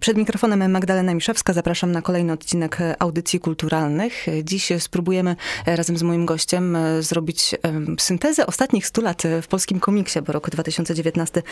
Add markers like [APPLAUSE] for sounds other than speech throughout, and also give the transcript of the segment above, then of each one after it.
Przed mikrofonem Magdalena Miszewska. Zapraszam na kolejny odcinek audycji kulturalnych. Dziś spróbujemy razem z moim gościem zrobić syntezę ostatnich 100 lat w polskim komiksie, bo rok 2019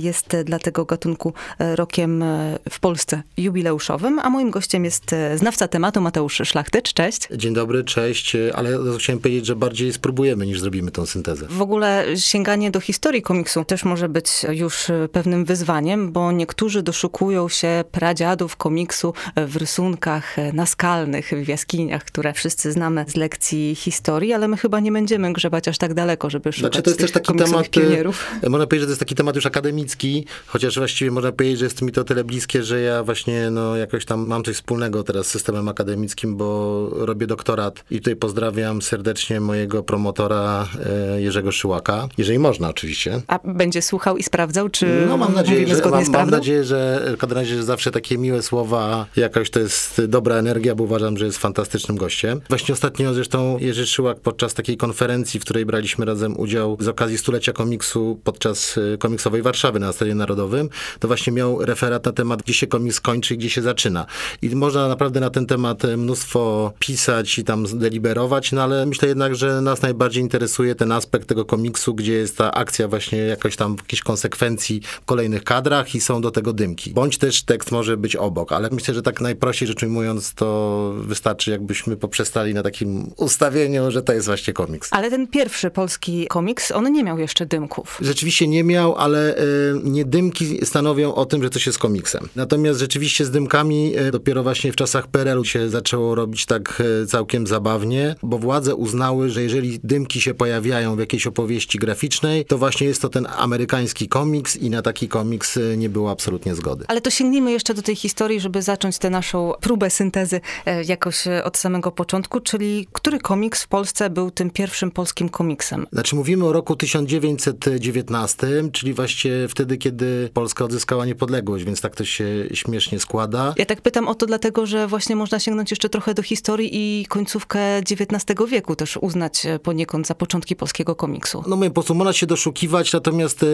jest dla tego gatunku rokiem w Polsce jubileuszowym, a moim gościem jest znawca tematu Mateusz Szlachtycz. Cześć. Dzień dobry, cześć. Ale chciałem powiedzieć, że bardziej spróbujemy niż zrobimy tą syntezę. W ogóle sięganie do historii komiksu też może być już pewnym wyzwaniem, bo niektórzy doszukują się pradziadów komiksu w rysunkach naskalnych, w jaskiniach, które wszyscy znamy z lekcji historii, ale my chyba nie będziemy grzebać aż tak daleko, żeby szukać znaczy, to jest też taki temat, e, pionierów. Można powiedzieć, że to jest taki temat już akademicki, chociaż właściwie można powiedzieć, że jest mi to tyle bliskie, że ja właśnie no, jakoś tam mam coś wspólnego teraz z systemem akademickim, bo robię doktorat i tutaj pozdrawiam serdecznie mojego promotora e, Jerzego Szyłaka, jeżeli można oczywiście. A będzie słuchał i sprawdzał, czy No mam nadzieję, że, mam, mam nadzieję, że w razie zawsze takie miłe słowa, jakoś to jest dobra energia, bo uważam, że jest fantastycznym gościem. Właśnie ostatnio zresztą Jerzy Szyłak podczas takiej konferencji, w której braliśmy razem udział z okazji stulecia komiksu podczas y, komiksowej Warszawy na Stadionie Narodowym, to właśnie miał referat na temat, gdzie się komiks kończy i gdzie się zaczyna. I można naprawdę na ten temat mnóstwo pisać i tam deliberować, no ale myślę jednak, że nas najbardziej interesuje ten aspekt tego komiksu, gdzie jest ta akcja właśnie jakoś tam w jakiejś konsekwencji w kolejnych kadrach i są do tego dymki. Bądź też tekst może być obok, ale myślę, że tak najprościej rzecz ujmując, to wystarczy jakbyśmy poprzestali na takim ustawieniu, że to jest właśnie komiks. Ale ten pierwszy polski komiks, on nie miał jeszcze dymków. Rzeczywiście nie miał, ale y, nie dymki stanowią o tym, że coś jest komiksem. Natomiast rzeczywiście z dymkami y, dopiero właśnie w czasach PRL-u się zaczęło robić tak y, całkiem zabawnie, bo władze uznały, że jeżeli dymki się pojawiają w jakiejś opowieści graficznej, to właśnie jest to ten amerykański komiks i na taki komiks nie było absolutnie zgody. Ale to sięgnijmy jeszcze do tej historii, żeby zacząć tę naszą próbę syntezy e, jakoś e, od samego początku, czyli który komiks w Polsce był tym pierwszym polskim komiksem? Znaczy mówimy o roku 1919, czyli właśnie wtedy, kiedy Polska odzyskała niepodległość, więc tak to się śmiesznie składa. Ja tak pytam o to dlatego, że właśnie można sięgnąć jeszcze trochę do historii i końcówkę XIX wieku też uznać e, poniekąd za początki polskiego komiksu. No mówię, po prostu można się doszukiwać, natomiast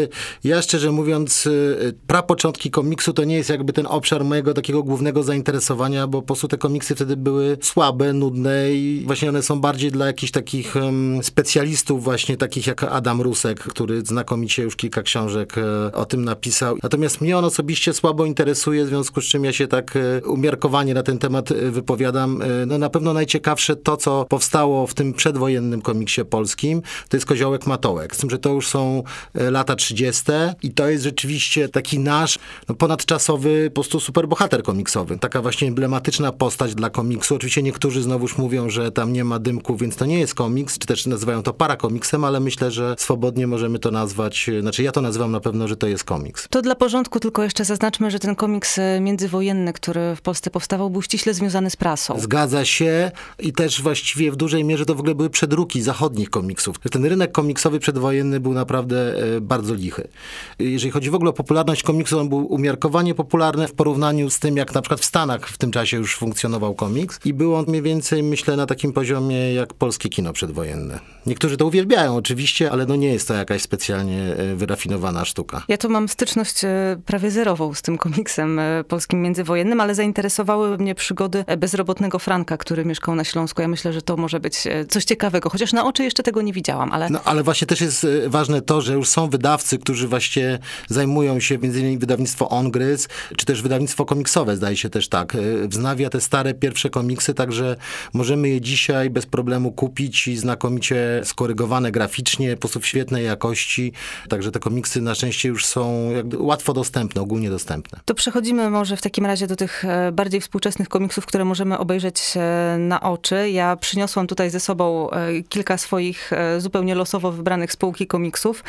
ja szczerze mówiąc, prapoczątki komiksu to nie jest jakby ten obszar mojego takiego głównego zainteresowania, bo po prostu te komiksy wtedy były słabe, nudne i właśnie one są bardziej dla jakichś takich um, specjalistów właśnie takich jak Adam Rusek, który znakomicie już kilka książek e, o tym napisał. Natomiast mnie on osobiście słabo interesuje, w związku z czym ja się tak e, umiarkowanie na ten temat e, wypowiadam. No na pewno najciekawsze to, co powstało w tym przedwojennym komiksie polskim, to jest Koziołek Matołek. Z tym, że to już są lata 30. i to jest rzeczywiście taki nasz no, ponadczasowy po prostu superbohater komiksowy. Taka właśnie emblematyczna postać dla komiksu. Oczywiście niektórzy znowuż mówią, że tam nie ma dymku, więc to nie jest komiks, czy też nazywają to parakomiksem, ale myślę, że swobodnie możemy to nazwać, znaczy ja to nazywam na pewno, że to jest komiks. To dla porządku tylko jeszcze zaznaczmy, że ten komiks e, międzywojenny, który w Polsce powstawał, był ściśle związany z prasą. Zgadza się i też właściwie w dużej mierze to w ogóle były przedruki zachodnich komiksów. Ten rynek komiksowy przedwojenny był naprawdę e, bardzo lichy. Jeżeli chodzi w ogóle o popularność komiksu, on był umiarkowanie popularny w porównaniu z tym, jak na przykład w Stanach w tym czasie już funkcjonował komiks i był on mniej więcej, myślę, na takim poziomie jak polskie kino przedwojenne. Niektórzy to uwielbiają oczywiście, ale no nie jest to jakaś specjalnie e, wyrafinowana sztuka. Ja tu mam styczność e, prawie zerową z tym komiksem e, polskim międzywojennym, ale zainteresowały mnie przygody bezrobotnego Franka, który mieszkał na Śląsku. Ja myślę, że to może być coś ciekawego, chociaż na oczy jeszcze tego nie widziałam, ale... No ale właśnie też jest ważne to, że już są wydawcy, którzy właśnie zajmują się, między innymi wydawnictwo Ongryz, czy też wydawnictwo komiksowe, zdaje się też tak, e, wznawia te stare pierwsze komiksy, także możemy je dzisiaj bez problemu kupić i znakomicie skorygowane graficznie, po prostu w świetnej jakości. Także te komiksy na szczęście już są łatwo dostępne, ogólnie dostępne. To przechodzimy może w takim razie do tych e, bardziej współczesnych komiksów, które możemy obejrzeć e, na oczy. Ja przyniosłam tutaj ze sobą kilka swoich zupełnie losowo wybranych spółki komiksów,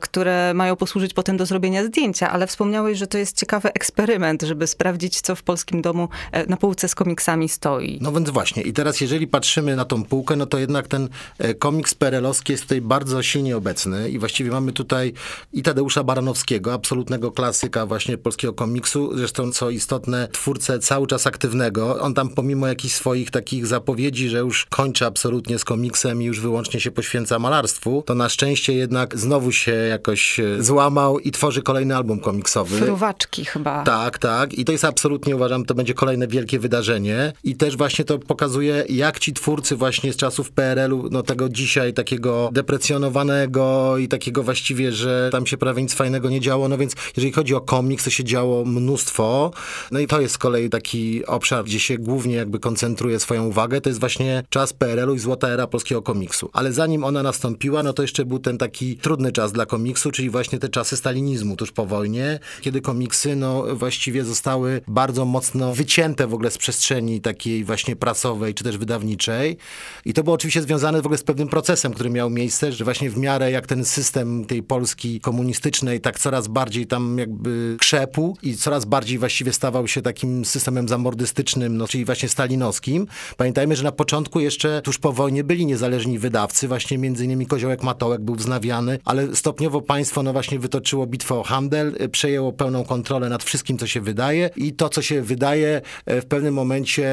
które mają posłużyć potem do zrobienia zdjęcia, ale wspomniałeś, że to jest ciekawy eksperyment moment, żeby sprawdzić, co w polskim domu e, na półce z komiksami stoi. No więc właśnie. I teraz, jeżeli patrzymy na tą półkę, no to jednak ten e, komiks perelowski jest tutaj bardzo silnie obecny i właściwie mamy tutaj i Tadeusza Baranowskiego, absolutnego klasyka właśnie polskiego komiksu, zresztą co istotne, twórcę cały czas aktywnego. On tam pomimo jakichś swoich takich zapowiedzi, że już kończy absolutnie z komiksem i już wyłącznie się poświęca malarstwu, to na szczęście jednak znowu się jakoś e, złamał i tworzy kolejny album komiksowy. Fruwaczki chyba. Tak, tak. I to jest absolutnie, uważam, to będzie kolejne wielkie wydarzenie. I też właśnie to pokazuje, jak ci twórcy właśnie z czasów PRL-u, no tego dzisiaj takiego deprecjonowanego i takiego właściwie, że tam się prawie nic fajnego nie działo. No więc jeżeli chodzi o komiks, to się działo mnóstwo. No i to jest z kolei taki obszar, gdzie się głównie jakby koncentruje swoją uwagę. To jest właśnie czas PRL-u i złota era polskiego komiksu. Ale zanim ona nastąpiła, no to jeszcze był ten taki trudny czas dla komiksu, czyli właśnie te czasy stalinizmu tuż po wojnie, kiedy komiksy no właściwie zostały bardzo mocno wycięte w ogóle z przestrzeni takiej właśnie prasowej, czy też wydawniczej. I to było oczywiście związane w ogóle z pewnym procesem, który miał miejsce, że właśnie w miarę jak ten system tej Polski komunistycznej tak coraz bardziej tam jakby krzepł i coraz bardziej właściwie stawał się takim systemem zamordystycznym, no czyli właśnie stalinowskim. Pamiętajmy, że na początku jeszcze tuż po wojnie byli niezależni wydawcy, właśnie między innymi Koziołek Matołek był wznawiany, ale stopniowo państwo no właśnie wytoczyło bitwę o handel, y, przejęło pełną kontrolę nad wszystkim, co się wydaje i to, co się wydaje e, w pewnym momencie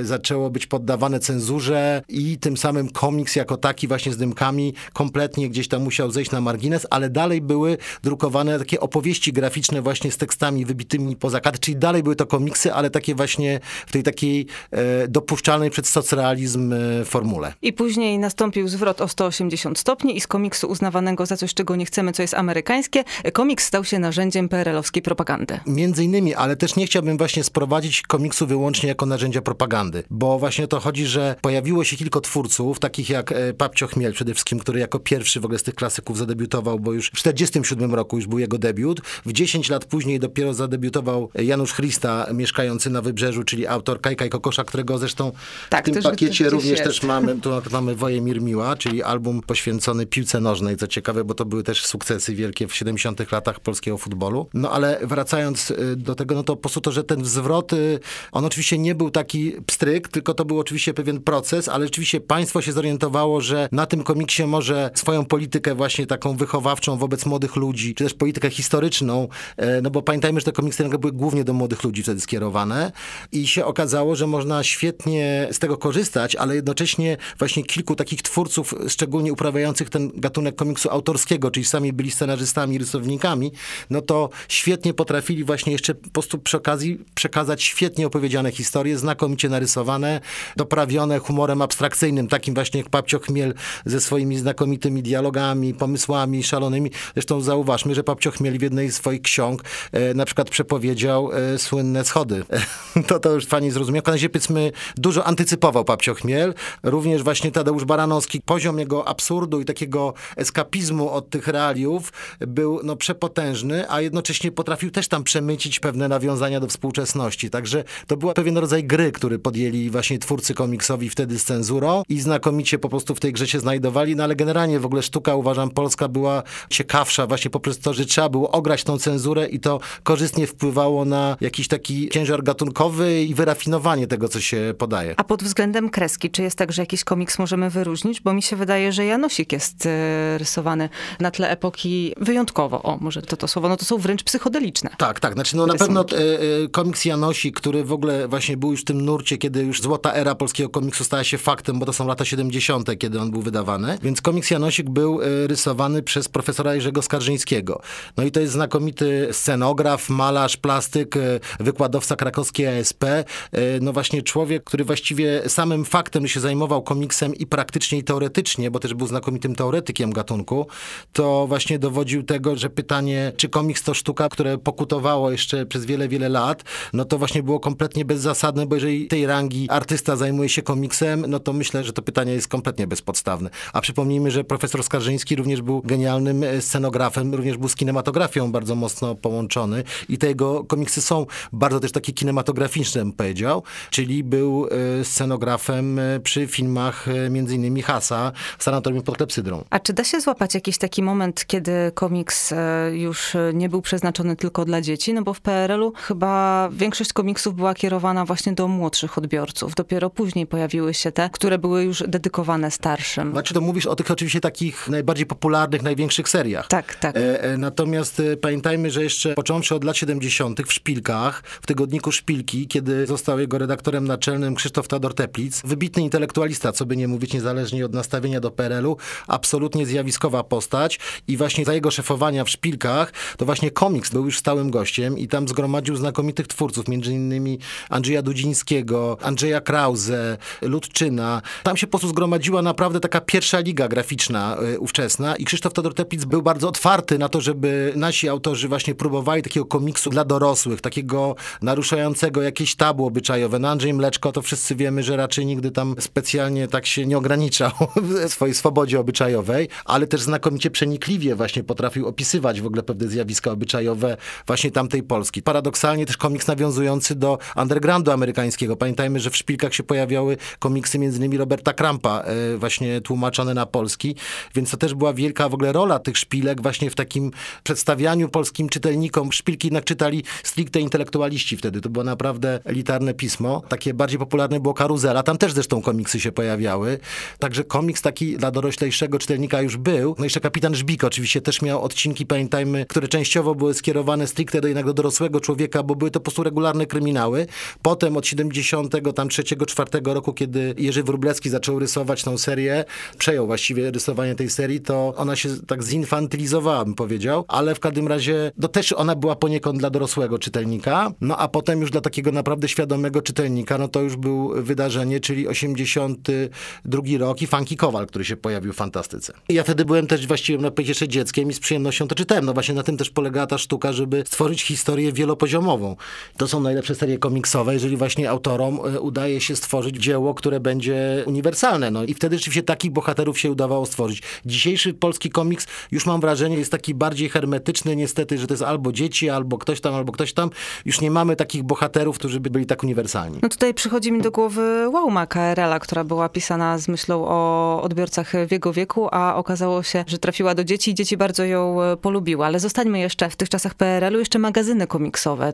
e, zaczęło być poddawane cenzurze i tym samym komiks jako taki właśnie z dymkami kompletnie gdzieś tam musiał zejść na margines, ale dalej były drukowane takie opowieści graficzne właśnie z tekstami wybitymi poza kadr, czyli dalej były to komiksy, ale takie właśnie w tej takiej e, dopuszczalnej przed socrealizm formule. I później nastąpił zwrot o 180 stopni i z komiksu uznawanego za coś, czego nie chcemy, co jest amerykańskie, komiks stał się narzędziem PRL-owskiej propagandy. Między innymi, ale też nie chciałbym właśnie sprowadzić komiksu wyłącznie jako narzędzia propagandy, bo właśnie o to chodzi, że pojawiło się kilku twórców, takich jak e, Papcio Chmiel przede wszystkim, który jako pierwszy w ogóle z tych klasyków zadebiutował, bo już w 47 roku już był jego debiut. W 10 lat później dopiero zadebiutował Janusz Christa, mieszkający na Wybrzeżu, czyli autor Kajka i Kokosza, którego zresztą Tak, w tym też- pakiecie też również jest. też mamy, tu mamy Wojemir Miła, czyli album poświęcony piłce nożnej, co ciekawe, bo to były też sukcesy wielkie w 70 latach polskiego futbolu. No ale wracając y, do tego, no to po prostu to, że ten zwrot, y, on oczywiście nie był taki pstryk, tylko to był oczywiście pewien proces, ale rzeczywiście państwo się zorientowało, że na tym komiksie może swoją politykę właśnie taką wychowawczą wobec młodych ludzi, czy też politykę historyczną, e, no bo pamiętajmy, że te komiksy były głównie do młodych ludzi wtedy skierowane i się okazało, że można świetnie z tego korzystać, ale jednocześnie właśnie kilku takich twórców, szczególnie uprawiających ten gatunek komiksu autorskiego, czyli sami byli scenarzystami, rysownikami, no to świetnie potrafili właśnie jeszcze po prostu przy okazji przekazać świetnie opowiedziane historie, znakomicie narysowane, doprawione humorem abstrakcyjnym, takim właśnie jak Papcio Chmiel ze swoimi znakomitymi dialogami, pomysłami szalonymi. Zresztą zauważmy, że Papcio Chmiel w jednej z swoich ksiąg e, na przykład przepowiedział e, słynne schody. [LAUGHS] to to już fani zrozumiał. Razie, powiedzmy, dużo antycypował Papcio Chmiel. Również właśnie Tadeusz Baranowski. Poziom jego absurdu i takiego eskapizmu od tych realiów był no, przepotężny, a jednocześnie potrafił też tam przemycić pewne nawiązania do współczesności. Także to był pewien rodzaj gry, który podjęli właśnie twórcy komiksowi wtedy z cenzurą i znakomicie po prostu w tej grze się znajdowali, no ale generalnie w ogóle sztuka, uważam, polska była ciekawsza właśnie poprzez to, że trzeba było ograć tą cenzurę i to korzystnie wpływało na jakiś taki ciężar gatunkowy i wyrafinowanie tego, co się podaje. A pod względem kreski, czy jest tak, że jakiś komiks możemy wyróżnić? Bo mi się wydaje, że Janosik jest e, rysowany na tle epoki wyjątkowo. O, może to to słowo, no to są wręcz psychodeliczne. Tak, tak. Znaczy, no na. Pewno e, e, komiks Janosi, który w ogóle właśnie był już w tym nurcie, kiedy już złota era polskiego komiksu stała się faktem, bo to są lata 70., kiedy on był wydawany. Więc komiks Janosik był e, rysowany przez profesora Jerzego Skarżyńskiego. No i to jest znakomity scenograf, malarz, plastyk, wykładowca krakowskiej ASP. No właśnie człowiek, który właściwie samym faktem, się zajmował komiksem i praktycznie i teoretycznie, bo też był znakomitym teoretykiem gatunku, to właśnie dowodził tego, że pytanie, czy komiks to sztuka, które pokutowało jeszcze przez wiele, wiele lat, no to właśnie było kompletnie bezzasadne, bo jeżeli tej rangi artysta zajmuje się komiksem, no to myślę, że to pytanie jest kompletnie bezpodstawne. A przypomnijmy, że profesor Skarżyński również był genialnym e, scenografem, również był z kinematografią bardzo mocno połączony i te jego komiksy są bardzo też takie kinematograficzne, bym powiedział, czyli był e, scenografem e, przy filmach między innymi Hasa w Sanatorium pod Klepsydrą. A czy da się złapać jakiś taki moment, kiedy komiks już nie był przeznaczony tylko dla dzieci? No bo w PRL PRL-u chyba większość komiksów była kierowana właśnie do młodszych odbiorców. Dopiero później pojawiły się te, które były już dedykowane starszym. Znaczy to mówisz o tych oczywiście takich najbardziej popularnych, największych seriach. Tak, tak. E, e, natomiast e, pamiętajmy, że jeszcze począwszy od lat 70. w Szpilkach, w tygodniku Szpilki, kiedy został jego redaktorem naczelnym Krzysztof Tador Teplic, wybitny intelektualista, co by nie mówić, niezależnie od nastawienia do PRL-u, absolutnie zjawiskowa postać i właśnie za jego szefowania w Szpilkach, to właśnie komiks był już stałym gościem i tam zgromadził znakomitych twórców, między innymi Andrzeja Dudzińskiego, Andrzeja Krause, Ludczyna. Tam się po prostu zgromadziła naprawdę taka pierwsza liga graficzna y, ówczesna i Krzysztof Tador Teplic był bardzo otwarty na to, żeby nasi autorzy właśnie próbowali takiego komiksu dla dorosłych, takiego naruszającego jakieś tabu obyczajowe. No Andrzej Mleczko to wszyscy wiemy, że raczej nigdy tam specjalnie tak się nie ograniczał [LAUGHS] w swojej swobodzie obyczajowej, ale też znakomicie przenikliwie właśnie potrafił opisywać w ogóle pewne zjawiska obyczajowe właśnie tamtej Polski. Paradoksalnie też komiks nawiązujący do undergroundu amerykańskiego. Pamiętajmy, że w szpilkach się pojawiały komiksy między innymi Roberta Krampa, e, właśnie tłumaczone na polski, więc to też była wielka w ogóle rola tych szpilek właśnie w takim przedstawianiu polskim czytelnikom. Szpilki jednak czytali stricte intelektualiści wtedy. To było naprawdę elitarne pismo. Takie bardziej popularne było Karuzela. Tam też zresztą komiksy się pojawiały. Także komiks taki dla doroślejszego czytelnika już był. No jeszcze Kapitan Żbik oczywiście też miał odcinki, pamiętajmy, które częściowo były skierowane stricte do jednak do dorosłego człowieka, bo były to po prostu regularne kryminały. Potem od 70 tam trzeciego, czwartego roku, kiedy Jerzy Wróblewski zaczął rysować tą serię, przejął właściwie rysowanie tej serii, to ona się tak zinfantylizowała, bym powiedział, ale w każdym razie, no też ona była poniekąd dla dorosłego czytelnika, no a potem już dla takiego naprawdę świadomego czytelnika, no to już był wydarzenie, czyli 82 rok i Funky Kowal, który się pojawił w fantastyce. Ja wtedy byłem też właściwie na jeszcze dzieckiem i z przyjemnością to czytałem. No właśnie na tym też polegała ta sztuka, żeby stworzyć historię wielopoziomową. To są najlepsze serie komiksowe, jeżeli właśnie autorom e, udaje się stworzyć dzieło, które będzie uniwersalne. No i wtedy rzeczywiście takich bohaterów się udawało stworzyć. Dzisiejszy polski komiks, już mam wrażenie, jest taki bardziej hermetyczny niestety, że to jest albo dzieci, albo ktoś tam, albo ktoś tam. Już nie mamy takich bohaterów, którzy by byli tak uniwersalni. No tutaj przychodzi mi do głowy Łauma KRL-a, która była pisana z myślą o odbiorcach w jego wieku, a okazało się, że trafiła do dzieci i dzieci bardzo ją e, polubiły. Ale zostańmy jeszcze w tych czasach PRL-u, jeszcze magazyny komiksowe.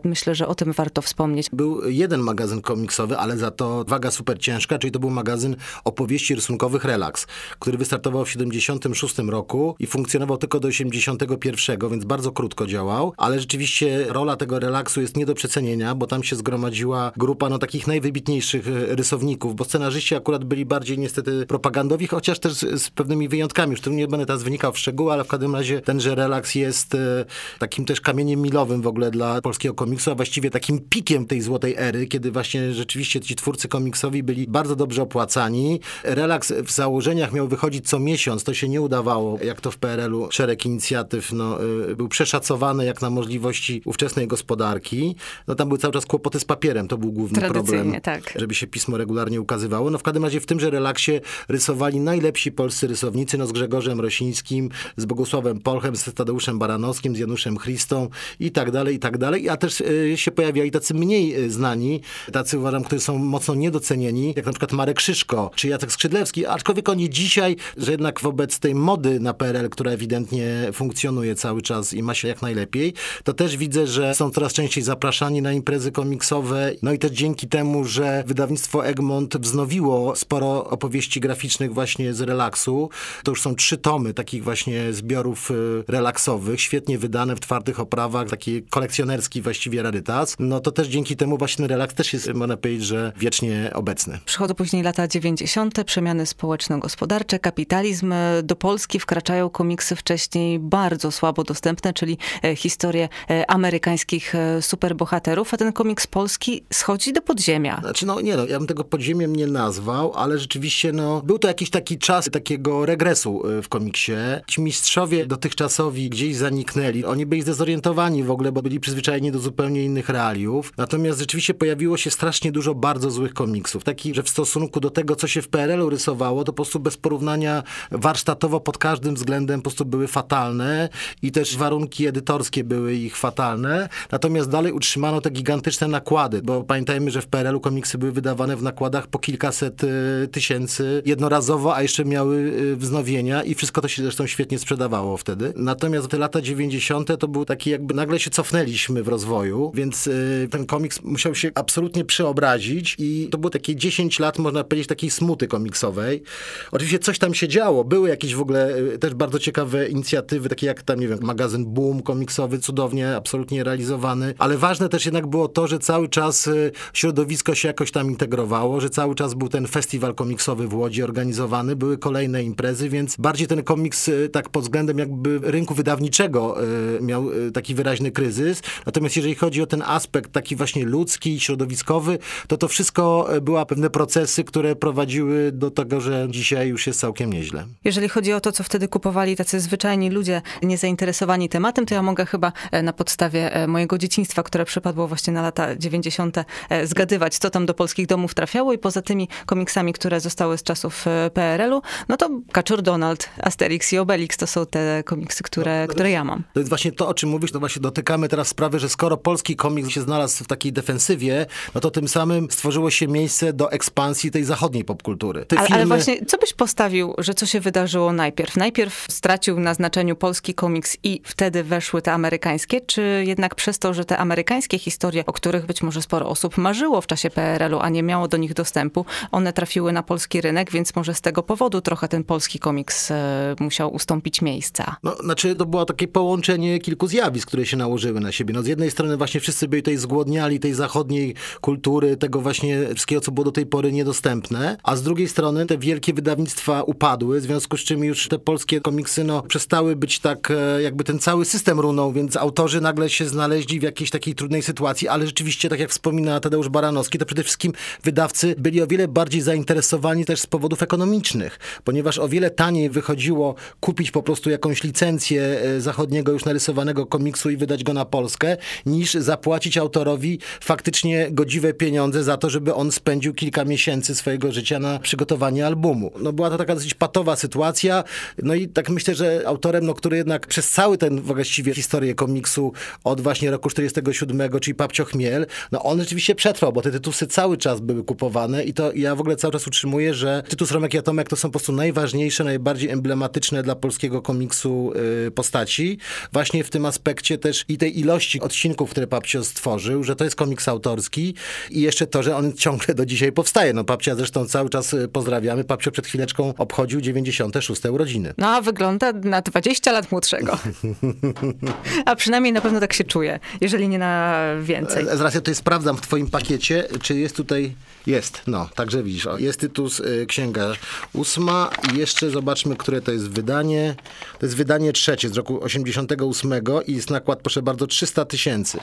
Myślę, że o tym warto wspomnieć. Był jeden magazyn komiksowy, ale za to waga super ciężka, czyli to był magazyn opowieści rysunkowych Relax, który wystartował w 76 roku i funkcjonował tylko do 81, więc bardzo krótko działał, ale rzeczywiście rola tego relaksu jest nie do przecenienia, bo tam się zgromadziła grupa no, takich najwybitniejszych e, rysowników, bo scenarzyści akurat byli bardziej niestety propagandowi, chociaż też z, z pewnymi wyjątkami, już tu nie będę teraz wynikał w szczegóły, ale w każdym razie tenże relaks jest e, takim też kamieniem milowym w ogóle dla polskiego komiksu, a właściwie takim pikiem tej złotej ery, kiedy właśnie rzeczywiście ci twórcy komiksowi byli bardzo dobrze opłacani. Relaks w założeniach miał wychodzić co miesiąc, to się nie udawało, jak to w PRL-u szereg inicjatyw no, y, był przeszacowany jak na możliwości ówczesnej gospodarki. No tam były cały czas kłopoty z papierem, to był główny problem, tak. żeby się pismo regularnie ukazywało. No w każdym razie w tymże relaksie rysowali najlepsi polscy rysownicy, no z Grzegorzem Rosińskim, z Bogusławem Polchem, z Tadeuszem Baranowskim, z Januszem Christą i tak dalej, i tak dalej. A też y, się pojawiali tacy mniej y, znani, tacy uważam, którzy są mocno niedocenieni, jak na przykład Marek Szyszko, czy Jacek Skrzydlewski, aczkolwiek oni dzisiaj, że jednak wobec tej mody na PRL, która ewidentnie funkcjonuje cały czas i ma się jak najlepiej, to też widzę, że są coraz częściej zapraszani na imprezy komiksowe. No i też dzięki temu, że wydawnictwo Egmont wznowiło sporo opowieści graficznych właśnie z relaksu, to już są trzy tomy takich właśnie zbiorów y, relaksowych, świetnie wydane w twardych oprawach, taki kolekcjonerski właściwie rarytas. No to też dzięki temu właśnie relaks też jest, można powiedzieć, że wiecznie obecny. Przychodzą później lata 90., przemiany społeczno-gospodarcze, kapitalizm. Do Polski wkraczają komiksy wcześniej bardzo słabo dostępne, czyli e, historie e, amerykańskich e, superbohaterów, a ten komiks polski schodzi do podziemia. Znaczy, no nie no, ja bym tego podziemiem nie nazwał, ale rzeczywiście, no, był to jakiś taki czas takiego regresu w komiksie. Ci mistrzowie dotychczasowi gdzieś zaniknęli. Oni byli zdezorientowani w ogóle, bo byli przyzwyczajeni do zupełnie innych realiów. Natomiast rzeczywiście pojawiło się strasznie dużo bardzo złych komiksów. Takich, że w stosunku do tego, co się w PRL-u rysowało, to po prostu bez porównania warsztatowo pod każdym względem po prostu były fatalne i też warunki edytorskie były ich fatalne. Natomiast dalej utrzymano te gigantyczne nakłady, bo pamiętajmy, że w PRL-u komiksy były wydawane w nakładach po kilkaset y, tysięcy jednorazowo, a jeszcze miały y, wznowienia i wszystko to się zresztą świetnie sprzedawało wtedy. Natomiast te lata 90. to był taki jakby nagle się cofnęliśmy w rozwoju, więc y, ten komiks musiał się absolutnie przeobrazić i to było takie 10 lat, można powiedzieć, takiej smuty komiksowej. Oczywiście coś tam się działo, były jakieś w ogóle y, też bardzo ciekawe inicjatywy, takie jak tam, nie wiem, magazyn Boom komiksowy, cudownie, absolutnie realizowany, ale ważne też jednak było to, że cały czas y, środowisko się jakoś tam integrowało, że cały czas był ten festiwal komiksowy w Łodzi organizowany, były kolejne imprezy, więc bardziej ten komiks tak pod względem jakby rynku wydawniczego miał taki wyraźny kryzys. Natomiast jeżeli chodzi o ten aspekt taki właśnie ludzki, środowiskowy, to to wszystko y, były pewne procesy, które prowadziły do tego, że dzisiaj już jest całkiem nieźle. Jeżeli chodzi o to, co wtedy kupowali tacy zwyczajni ludzie niezainteresowani tematem, to ja mogę chyba e, na podstawie e, mojego dzieciństwa, które przypadło właśnie na lata 90., e, zgadywać, co tam do polskich domów trafiało i poza tymi komiksami, które zostały z czasów e, PRL-u, no to Kaczor Donald, Asterix i Obelix to są te komiksy, które, No, które ja mam. To jest właśnie to, o czym mówisz, to właśnie dotykamy teraz sprawy, że skoro polski komiks się znalazł w takiej defensywie, no to tym samym stworzyło się miejsce do ekspansji tej zachodniej popkultury. Te Ale, ale właśnie, co byś postawił, że co się wydarzyło najpierw? Najpierw stracił na znaczeniu polski komiks i wtedy weszły te amerykańskie, czy jednak przez to, że te amerykańskie historie, o których być może sporo osób marzyło w czasie PRL-u, a nie miało do nich dostępu, one trafiły na polski rynek, więc może z tego powodu trochę ten polski komiks e, musiał ustąpić miejsca. No, znaczy to było takie połączenie kilku zjawisk, które się nałożyły na siebie. No, z jednej strony właśnie wszyscy byli tej zgłodniali, tej zachodniej kultury, tego właśnie wszystkiego, co było do tej pory niedostępne, a z drugiej strony te wielkie wydawnictwa upadły, w związku z czym już te polskie komiksy no, przestały być tak, e, jakby ten cały system runął, więc autorzy nagle się znaleźli w jakiejś takiej trudnej sytuacji, ale rzeczywiście, tak jak wspomina Tadeusz Baranowski, to przede wszystkim wydawcy byli o wiele bardziej zainteresowani też z powodów ekonomicznych, ponieważ o wiele taniej wychodziło kupić po prostu jakąś licencję e, zachodniego już narysowanego komiksu i wydać go na Polskę, niż zapłacić autorowi faktycznie godziwe pieniądze za to, żeby on spędził kilka miesięcy swojego życia na przygotowanie albumu. No była to taka dosyć patowa sytuacja, no i tak myślę, że autorem, no, który jednak przez cały ten właściwie historię komiksu od właśnie roku 47, czyli Papcio Chmiel, no on rzeczywiście przetrwał, bo te tytusy cały czas były kupowane i to ja w ogóle cały czas utrzymuję, że tytus Romek i Atomek to są po prostu najważniejsze, najbardziej emblematyczne dla polskiego komiksu y, postaci. Właśnie w tym aspekcie też i tej ilości odcinków, które Papcio stworzył, że to jest komiks autorski i jeszcze to, że on ciągle do dzisiaj powstaje. No Papcia zresztą cały czas y, pozdrawiamy. Papcio przed chwileczką obchodził 96 urodziny. No a wygląda na 20 lat młodszego. [LAUGHS] A przynajmniej na pewno tak się czuje, jeżeli nie na więcej. Z racji tutaj sprawdzam w twoim pakiecie, czy jest tutaj, jest, no, także widzisz, jest tytuł y, księga ósma i jeszcze zobaczmy, które to jest wydanie. To jest wydanie trzecie z roku 88 i jest nakład, proszę bardzo, 300 tysięcy.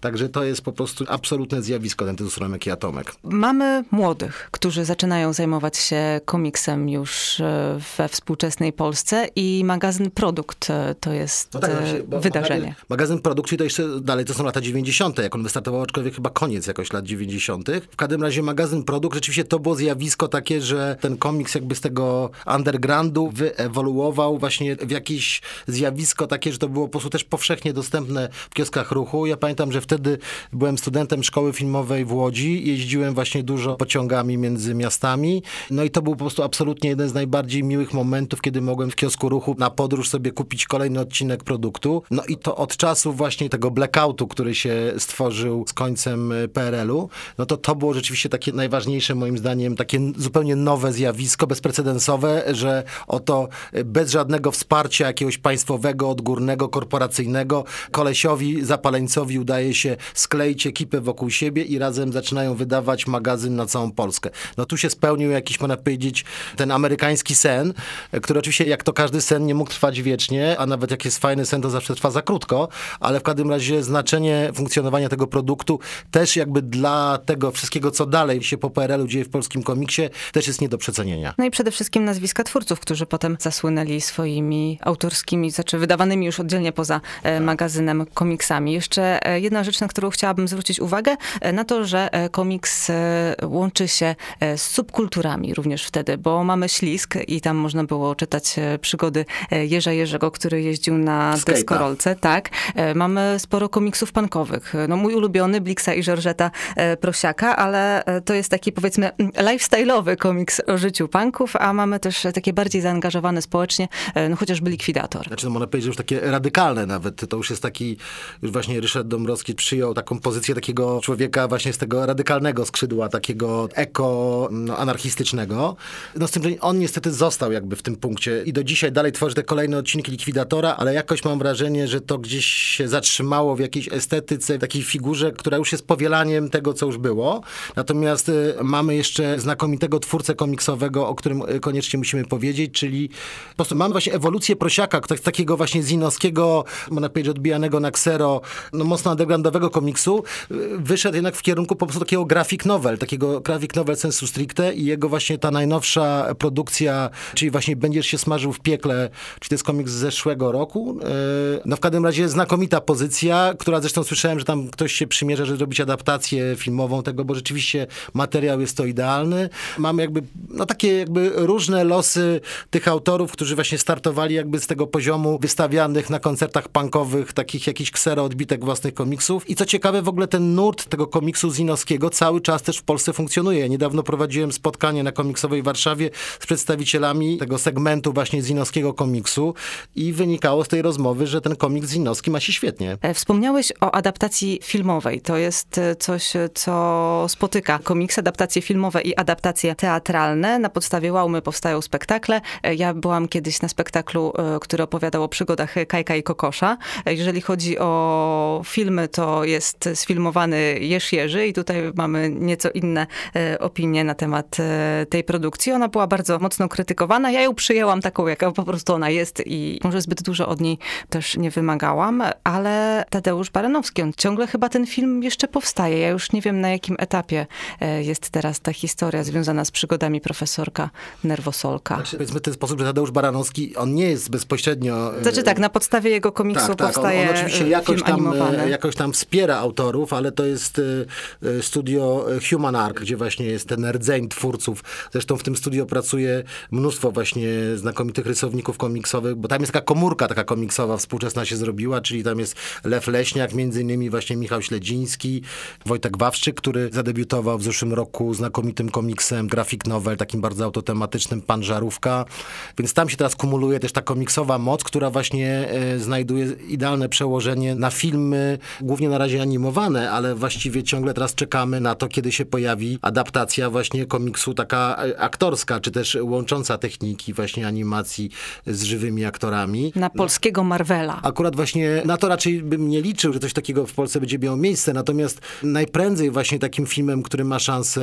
Także to jest po prostu absolutne zjawisko, ten tytuł Romek i Atomek. Mamy młodych, którzy zaczynają zajmować się komiksem już e, we współczesnej Polsce i magazyn Produkt e, to jest No tak, e, wydarzenie. Magazyn, magazyn produkcji to jeszcze dalej, to są lata 90., jak on wystartował, aczkolwiek chyba koniec jakoś lat 90. W każdym razie magazyn produkt, rzeczywiście to było zjawisko takie, że ten komiks jakby z tego undergroundu wyewoluował właśnie w jakieś zjawisko takie, że to było po prostu też powszechnie dostępne w kioskach ruchu. Ja pamiętam, że wtedy byłem studentem szkoły filmowej w Łodzi, jeździłem właśnie dużo pociągami między miastami, no i to był po prostu absolutnie jeden z najbardziej miłych momentów, kiedy mogłem w kiosku ruchu na podróż sobie kupić kolejny odcinek produktu. No i to od czasu właśnie tego blackoutu, który się stworzył z końcem y, PRL-u, no to to było rzeczywiście takie najważniejsze moim zdaniem, takie zupełnie nowe zjawisko, bezprecedensowe, że oto y, bez żadnego wsparcia jakiegoś państwowego, odgórnego, korporacyjnego, kolesiowi, zapaleńcowi udaje się skleić ekipę wokół siebie i razem zaczynają wydawać magazyn na całą Polskę. No tu się spełnił jakiś, można powiedzieć, ten amerykański sen, który oczywiście, jak to każdy sen, nie mógł trwać wiecznie, a nawet jak jest fajny sen, to zawsze trwa za krótko, ale w każdym razie znaczenie funkcjonowania tego produktu też jakby dla tego wszystkiego, co dalej się po PRL-u dzieje w polskim komiksie, też jest nie do przecenienia. No i przede wszystkim nazwiska twórców, którzy potem zasłynęli swoimi autorskimi, znaczy wydawanymi już oddzielnie poza e, magazynem komiksami. Jeszcze e, jedna rzecz, na którą chciałabym zwrócić uwagę, e, na to, że e, komiks łączy się z subkulturami również wtedy, bo mamy Ślisk i tam można było czytać przygody Jerza Jerzego, który jeździł na Skate'a. deskorolce, tak. Mamy sporo komiksów punkowych. No mój ulubiony, Blixa i Żorżeta Prosiaka, ale to jest taki powiedzmy mm, lifestyle'owy komiks o życiu punków, a mamy też takie bardziej zaangażowane społecznie, no chociażby Likwidator. Znaczy, no można powiedzieć, że już takie radykalne nawet. To już jest taki, właśnie Ryszard Dąbrowski przyjął taką pozycję takiego człowieka właśnie z tego radykalnego skrzydła, takiego eko-anarchistycznego. No z tym, że on niestety został jakby w tym punkcie i do dzisiaj dalej tworzy te kolejne odcinki Likwidatora, ale jakoś mam wrażenie, że to gdzieś się zatrzymało w jakiejś estetyce, takiej figurze, która już jest powielaniem tego, co już było. Natomiast y, mamy jeszcze znakomitego twórcę komiksowego, o którym y, koniecznie musimy powiedzieć, czyli po prostu mamy właśnie ewolucję prosiaka, tak, takiego właśnie zinowskiego, można powiedzieć odbijanego na ksero, no mocno undergroundowego komiksu, y, wyszedł jednak w kierunku po prostu takiego graphic novel, takiego graphic novel sensu stricte i jego właśnie ta najnowsza produkcja, czyli właśnie Będziesz się smażył w piekle, czyli to jest komiks z zeszłego roku. No w każdym razie znakomita pozycja, która zresztą słyszałem, że tam ktoś się przymierza, żeby zrobić adaptację filmową tego, bo rzeczywiście materiał jest to idealny. Mamy jakby, no takie jakby różne losy tych autorów, którzy właśnie startowali jakby z tego poziomu wystawianych na koncertach punkowych, takich jakichś ksero odbitek własnych komiksów. I co ciekawe, w ogóle ten nurt tego komiksu zinowskiego cały czas też w Polsce funkcjonuje. Niedawno prowadziłem spotkanie na komiksowej Warszawie z przedstawicielami tego segmentu właśnie zinowskiego komiksu i wynikało z tej rozmowy, że ten komiks zinowski ma się świetnie. E, wspomniałeś o adaptacji filmowej. To jest e, coś, e, co spotyka komiks, adaptacje filmowe i adaptacje teatralne. Na podstawie Łaumy powstają spektakle. Ja byłam kiedyś na spektaklu, który opowiadał o przygodach Kajka i Kokosza. Jeżeli chodzi o filmy, to jest sfilmowany Jerz Jerzy i tutaj mamy nieco inne opinie na temat tej produkcji. Ona była bardzo mocno krytykowana. Ja ją przyjęłam taką, jaka po prostu ona jest i może zbyt dużo od niej też nie wymagałam, ale Tadeusz Baranowski, on ciągle chyba ten film jeszcze powstaje. Ja już nie wiem na jakim etapie e, jest teraz ta historia związana z przygodami profesorka Nerwosolka. Znaczy, powiedzmy w ten sposób, że Tadeusz Baranowski, on nie jest bezpośrednio... E, znaczy tak, na podstawie jego komiksu tak, powstaje tak, on, on oczywiście e, jakoś tam, jakoś tam wspiera autorów, ale to jest studio Human Arc, gdzie właśnie jest ten rdzeń twórców. Zresztą w tym studio pracuje mnóstwo właśnie znakomitych rysowników komiksowych, bo tam jest taka komórka taka komiksowa współczesna się zrobiła, czyli tam jest Lew Leśniak, między innymi właśnie Michał Śledziński, Wojtek Wawrzyk, który zadebiutował w zeszłym roku znakomitym komiksem graphic novel, takim bardzo autotematycznym, Pan Żarówka. Więc tam się teraz kumuluje też ta komiksowa moc, która właśnie e, znajduje idealne przełożenie na filmy, głównie na razie animowane, ale właściwie ciągle teraz czekamy na to, kiedy się pojawi adaptacja właśnie komiksu taka e, aktorska, czy też łącząca techniki właśnie animacji z żywymi aktorami. Na polskiego Marvela. Akurat właśnie na to raczej bym nie liczył, że coś takiego w Polsce będzie miało miejsce, natomiast najprędzej właśnie takim filmem, który ma szansę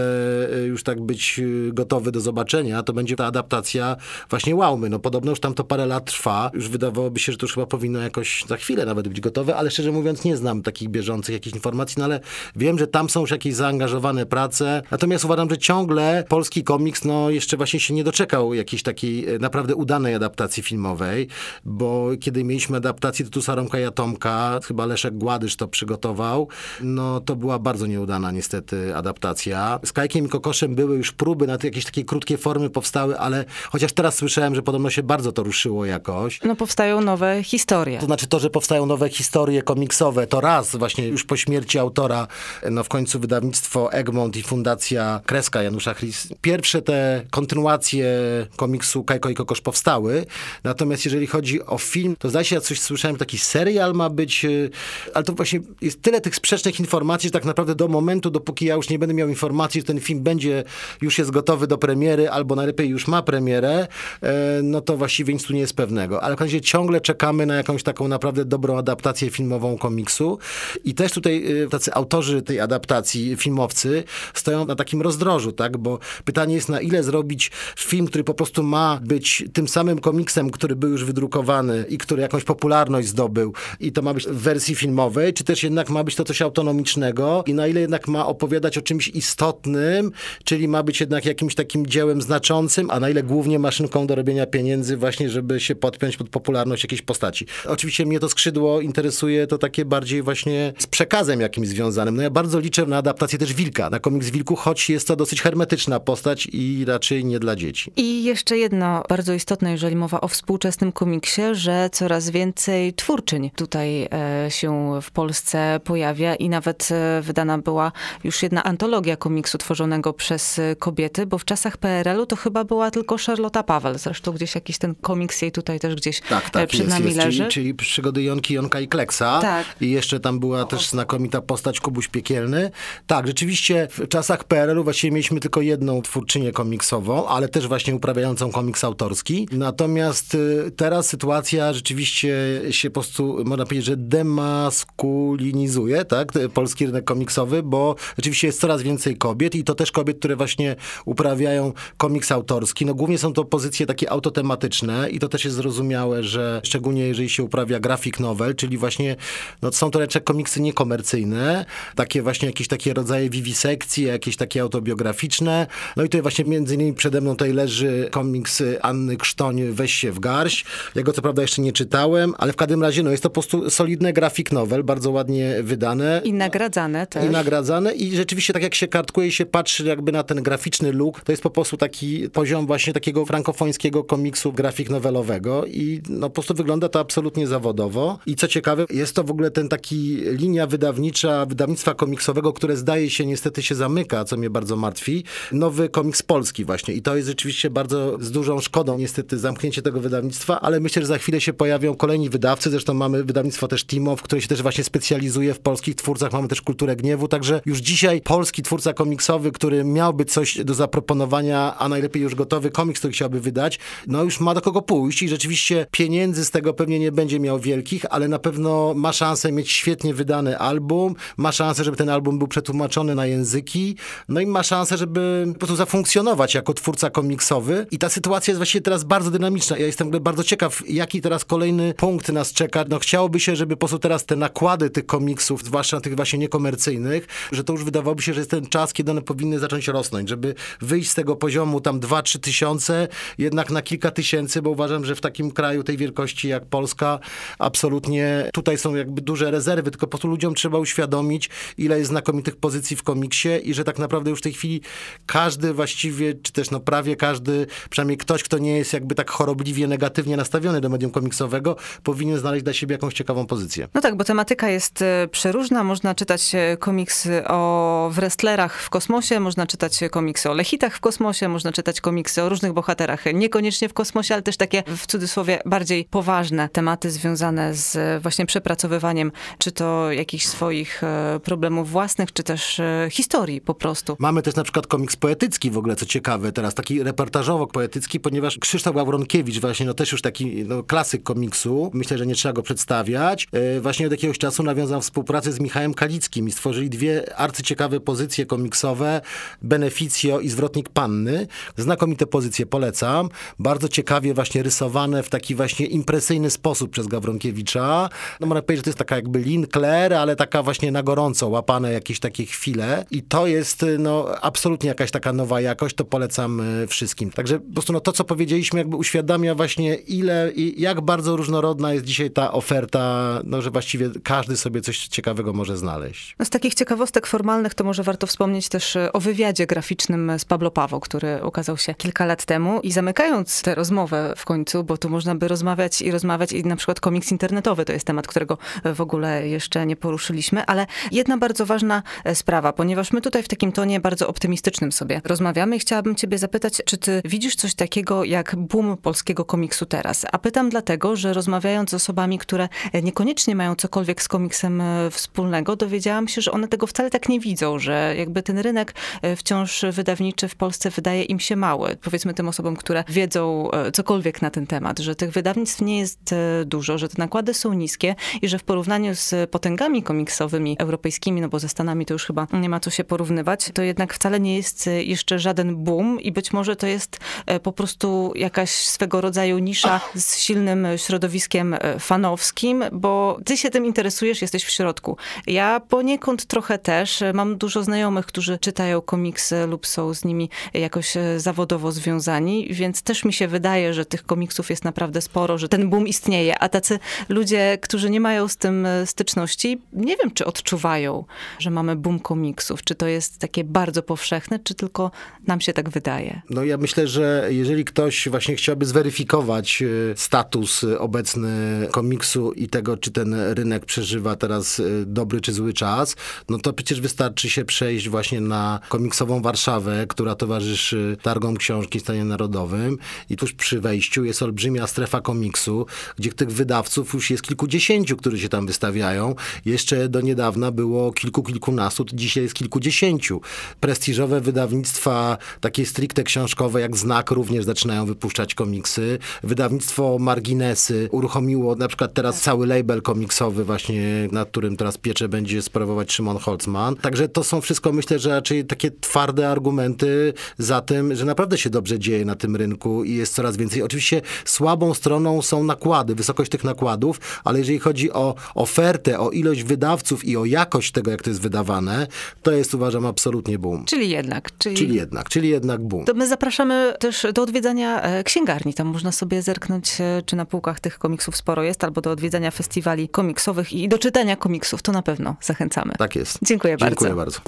e, już tak być e, gotowy do zobaczenia, to będzie ta adaptacja właśnie Łaumy. No podobno już tam to parę lat trwa. Już wydawałoby się, że to już chyba powinno jakoś za chwilę nawet być gotowe, ale szczerze mówiąc nie znam takich bieżących jakichś informacji, no ale wiem, że tam są już jakieś zaangażowane prace. Natomiast uważam, że ciągle polski komiks no jeszcze właśnie się nie doczekał jakiejś takiej e, naprawdę udanej adaptacji filmowej, bo kiedy mieliśmy adaptację Tytusa Romka i Atomka, chyba Leszek Gładysz to przygotował, no to była bardzo nieudana niestety adaptacja. Z Kajkiem i Kokoszem były już próby na jakieś takie krótkie formy powstały, ale chociaż teraz słyszałem, że podobno się bardzo to ruszyło jakoś. No powstają nowe historie. To znaczy to, że powstają nowe historie komiksowe, to raz właśnie już po śmierci autora, no w końcu wydawnictwo Egmont i Fundacja Kreska Janusza Chris. Pierwsze te kontynuacje komiksu Kajko i Kokosz powstały, natomiast jeżeli chodzi o film, to zdaje się, ja coś słyszałem, taki serial ma być, y, ale to właśnie jest tyle tych sprzecznych informacji, że tak naprawdę do momentu, dopóki ja już nie będę miał informacji, że ten film będzie, już jest gotowy do premiery, albo najlepiej już ma premierę, e, no to właściwie nic tu nie jest pewnego. Ale w razie ciągle czekamy na jakąś taką naprawdę dobrą adaptację filmową komiksu. I też tutaj y, tacy autorzy tej adaptacji, filmowcy, stoją na takim rozdrożu, tak, bo pytanie jest na ile zrobić film, który po prostu ma być tym samym komiksem, który był już wydrukowany i który jakąś popularność zdobył. I to ma być w wersji filmowej, czy też jednak ma być to coś autonomicznego? I na ile jednak ma opowiadać o czymś istotnym, czyli ma być jednak jakimś takim dziełem znaczącym, a na ile głównie maszynką do robienia pieniędzy właśnie, żeby się podpiąć pod popularność jakiejś postaci. Oczywiście mnie to skrzydło interesuje to takie bardziej właśnie z przekazem jakimś związanym. No ja bardzo liczę na adaptację też Wilka, na komiks Wilku, choć jest to dosyć hermetyczna postać i raczej nie dla dzieci. I jeszcze jedno bardzo istotne, jeżeli mowa o współczesnym komiksie, że coraz więcej twórczyń tutaj e, się w Polsce pojawia i nawet e, wydana była już jedna antologia komiksu tworzonego przez e, kobiety, bo w czasach PRL-u to chyba była tylko Charlotta Paweł. Zresztą gdzieś jakiś ten komiks jej tutaj też gdzieś tak, tak, przed jest, nami jest, leży. Czyli, czyli przygody Jonki, Jonka i Kleksa. Tak. I jeszcze tam była też znakomita postać Kubuś Piekielny. Tak, rzeczywiście w czasach PRL-u właściwie mieliśmy tylko jedną twórczynię komiksową, ale też właśnie uprawiającą komiks autorski. Natomiast y, teraz sytuacja rzeczywiście się po prostu, można powiedzieć, że demaskulinizuje, tak, polski rynek komiksowy, bo rzeczywiście jest coraz więcej kobiet i to też kobiet, które właśnie uprawiają komiks autorski. No głównie są to pozycje takie autotematyczne i to też jest zrozumiałe, że szczególnie jeżeli się uprawia grafik novel, czyli właśnie, no są to raczej komiksy niekomercyjne, takie właśnie jakieś takie rodzaje wiwisekcji, jakieś takie autobiograficzne. No i tutaj właśnie między innymi przede mną tutaj leży komiks Anny Krztoń Weź się w garść. Ja go co prawda jeszcze nie czytałem, ale w każdym razie no jest to po prostu solidne grafik novel, bardzo ładnie wydane. I nagradzane też. I nagradzane i rzeczywiście tak jak się kartkuje się patrzy jakby na ten graficzny look, to jest po prostu taki poziom właśnie takiego frankofońskiego komiksu grafik nowelowego i no po prostu wygląda to absolutnie zawodowo. I co ciekawe, jest to w ogóle ten taki linia wydawnicza, wydawnictwa komiksowego, które zdaje się niestety się zamyka, co mnie bardzo martwi. Nowy komiks polski właśnie. I to jest rzeczywiście bardzo z dużą szkodą niestety zamknięcie tego wydawnictwa, ale myślę, że za chwilę się pojawią kolejni wydawcy, zresztą mamy wydawnictwo też Timo, w które się też właśnie specjalizuje w polskich twórcach, mamy też Kulturę Gniewu, także już dzisiaj polski twórca komiksowy, który miałby coś do zaproponowania, a najlepiej już gotowy komiks, który chciałby wydać, no już ma do kogo pójść i rzeczywiście pieniędzy z tego pewnie nie będzie miał wielkich, ale na pewno ma szansę mieć świetnie wydany album, ma szansę, żeby ten album był przetłumaczony na języki, no i ma szansę, żeby po prostu zafunkcjonować jako twórca komiksowy i ta sytuacja jest właściwie teraz bardzo dynamiczna. Ja jestem bardzo ciekaw, jaki teraz kolejny punkt nas czeka. No chciałoby się, żeby po prostu teraz te nakłady tych komiksów, zwłaszcza tych właśnie niekomercyjnych, że to już wydawałoby się, że jest ten czas, kiedy one powinny zacząć rosnąć, żeby wyjść z tego poziomu tam 2-3 tysiące, jednak na kilka tysięcy, bo uważam, że w takim kraju tej wielkości jak Polska absolutnie tutaj są jakby duże rezerwy, tylko po prostu ludziom trzeba uświadomić, ile jest znakomitych pozycji w komiksie i że tak naprawdę już w tej chwili każdy właściwie, czy też no prawie każdy, przynajmniej ktoś, kto nie jest jakby tak chorobliwie negatywnie nastawiony do medium komiksowego, powinien znaleźć dla siebie jakąś ciekawą pozycję. No tak, bo tematyka jest e, przeróżna. Można czytać e, komiksy o wrestlerach w kosmosie, można czytać komiksy o lechitach w kosmosie, można czytać komiksy o różnych bohaterach, niekoniecznie w kosmosie, ale też takie w cudzysłowie bardziej poważne tematy związane z e, właśnie przepracowywaniem, czy to jakichś swoich problemów własnych, czy też historii po prostu. Mamy też na przykład komiks poetycki w ogóle, co ciekawe teraz, taki reportażowo-poetycki, ponieważ Krzysztof Ławronkiewicz właśnie, no też już taki no, klasyk komiksu, myślę, że nie trzeba go przedstawiać, e, właśnie od jakiegoś czasu nawiązał współpracę z Michałem Kalickim i stworzyli dwie arcyciekawe pozycje komiksowe, Beneficio i Zwrotnik Panny. Znakomite pozycje, polecam. Bardzo ciekawie właśnie rysowane w taki właśnie impresyjny sposób przez Gawronkiewicza. No można powiedzieć, że to jest taka jakby Lin Claire, ale taka właśnie na gorąco łapane jakieś takie chwile i to jest no absolutnie jakaś taka nowa jakość, to polecam e, wszystkim. Także po prostu no, to, co powiedzieliśmy, jakby uświadamia właśnie ile i jak bardzo różnorodna jest dzisiaj ta oferta, no, że właściwie każdy sobie coś ciekawego może znaleźć. No, z takich ciekawostek formalnych to może warto wspomnieć też e, o wywiadzie graficznym z Pablo Pawo, który ukazał się kilka lat temu i zamykając tę rozmowę w końcu, bo tu można by rozmawiać i rozmawiać i na przykład komiks internetowy to jest temat, którego w ogóle jeszcze nie poruszyliśmy, ale jedna bardzo ważna e, sprawa, ponieważ my tutaj w takim tonie bardzo optymistycznym sobie rozmawiamy i chciałabym ciebie zapytać, czy ty widzisz coś takiego jak boom polskiego komiksu teraz? A pytam dlatego, że rozmawiając z osobami, które niekoniecznie mają cokolwiek z komiksem e, wspólnego, dowiedziałam się, że one tego wcale tak nie widzą, że jakby ten rynek e, wciąż wydawniczy w Polsce wydaje im się mały. Powiedzmy tym osobom, które wiedzą e, cokolwiek na ten temat, że tych wydawnictw nie jest dużo, że te nakłady są niskie i że w porównaniu z potęgami komiksowymi europejskimi, no bo ze Stanami to już chyba nie ma co się porównywać, to jednak wcale nie jest jeszcze żaden boom i być może to jest po prostu jakaś swego rodzaju nisza z silnym środowiskiem fanowskim, bo ty się tym interesujesz, jesteś w środku. Ja poniekąd trochę też. Mam dużo znajomych, którzy czytają komiksy lub są z nimi jakoś e, zawodowo związani, więc też mi się wydaje, że tych komiksów jest naprawdę sporo, że ten boom istnieje, a tacy ludzie, którzy nie mają z tym e, styczności, nie wiem, czy odczuwają, że mamy boom komiksów. Czy to jest takie bardzo powszechne, czy tylko nam się tak wydaje? No ja myślę, że jeżeli ktoś właśnie chciałby zweryfikować e, status obecny komiksu i tego, czy ten rynek przeżywa teraz y, dobry czy zły czas, no to przecież wystarczy się przejść właśnie na komiksową Warszawę, która towarzyszy targom książki w stanie narodowym i tuż przy wejściu jest olbrzymia strefa komiksu, gdzie tych wydawców już jest kilkudziesięciu, którzy się tam wystawiają. Jeszcze do niedawna było kilku, kilkunastu, dzisiaj jest kilkudziesięciu. Prestiżowe wydawnictwa, takie stricte książkowe jak Znak również zaczynają wypuszczać komiksy. Wydawnictwo Marginesy uruchomiło na przykład teraz cały label komiksowy właśnie, nad którym teraz pieczę będzie sprawować Szymon Holzman. Także to są wszystko, myślę, że raczej takie twarde argumenty za tym, że naprawdę się dobrze dzieje na tym rynku i jest coraz więcej. Oczywiście słabą stroną są nakłady, wysokość tych nakładów, ale jeżeli chodzi o ofertę, o ilość wydawców i o jakość tego, jak to jest wydawane, to jest uważam absolutnie boom. Czyli jednak. Czyli, Czyli jednak, czyli jednak boom. To my zapraszamy też do odwiedzania e, księgarni. Tam można sobie zerknąć, e, czy na półkach tych komiksów sporo jest, albo do odwiedzania festiwali komiksowych i do czytania komiksów. To na pewno zachęcamy. Tak jest. Dziękuję bardzo. Dziękuję bardzo.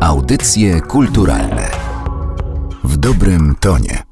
Audycje kulturalne w dobrym tonie.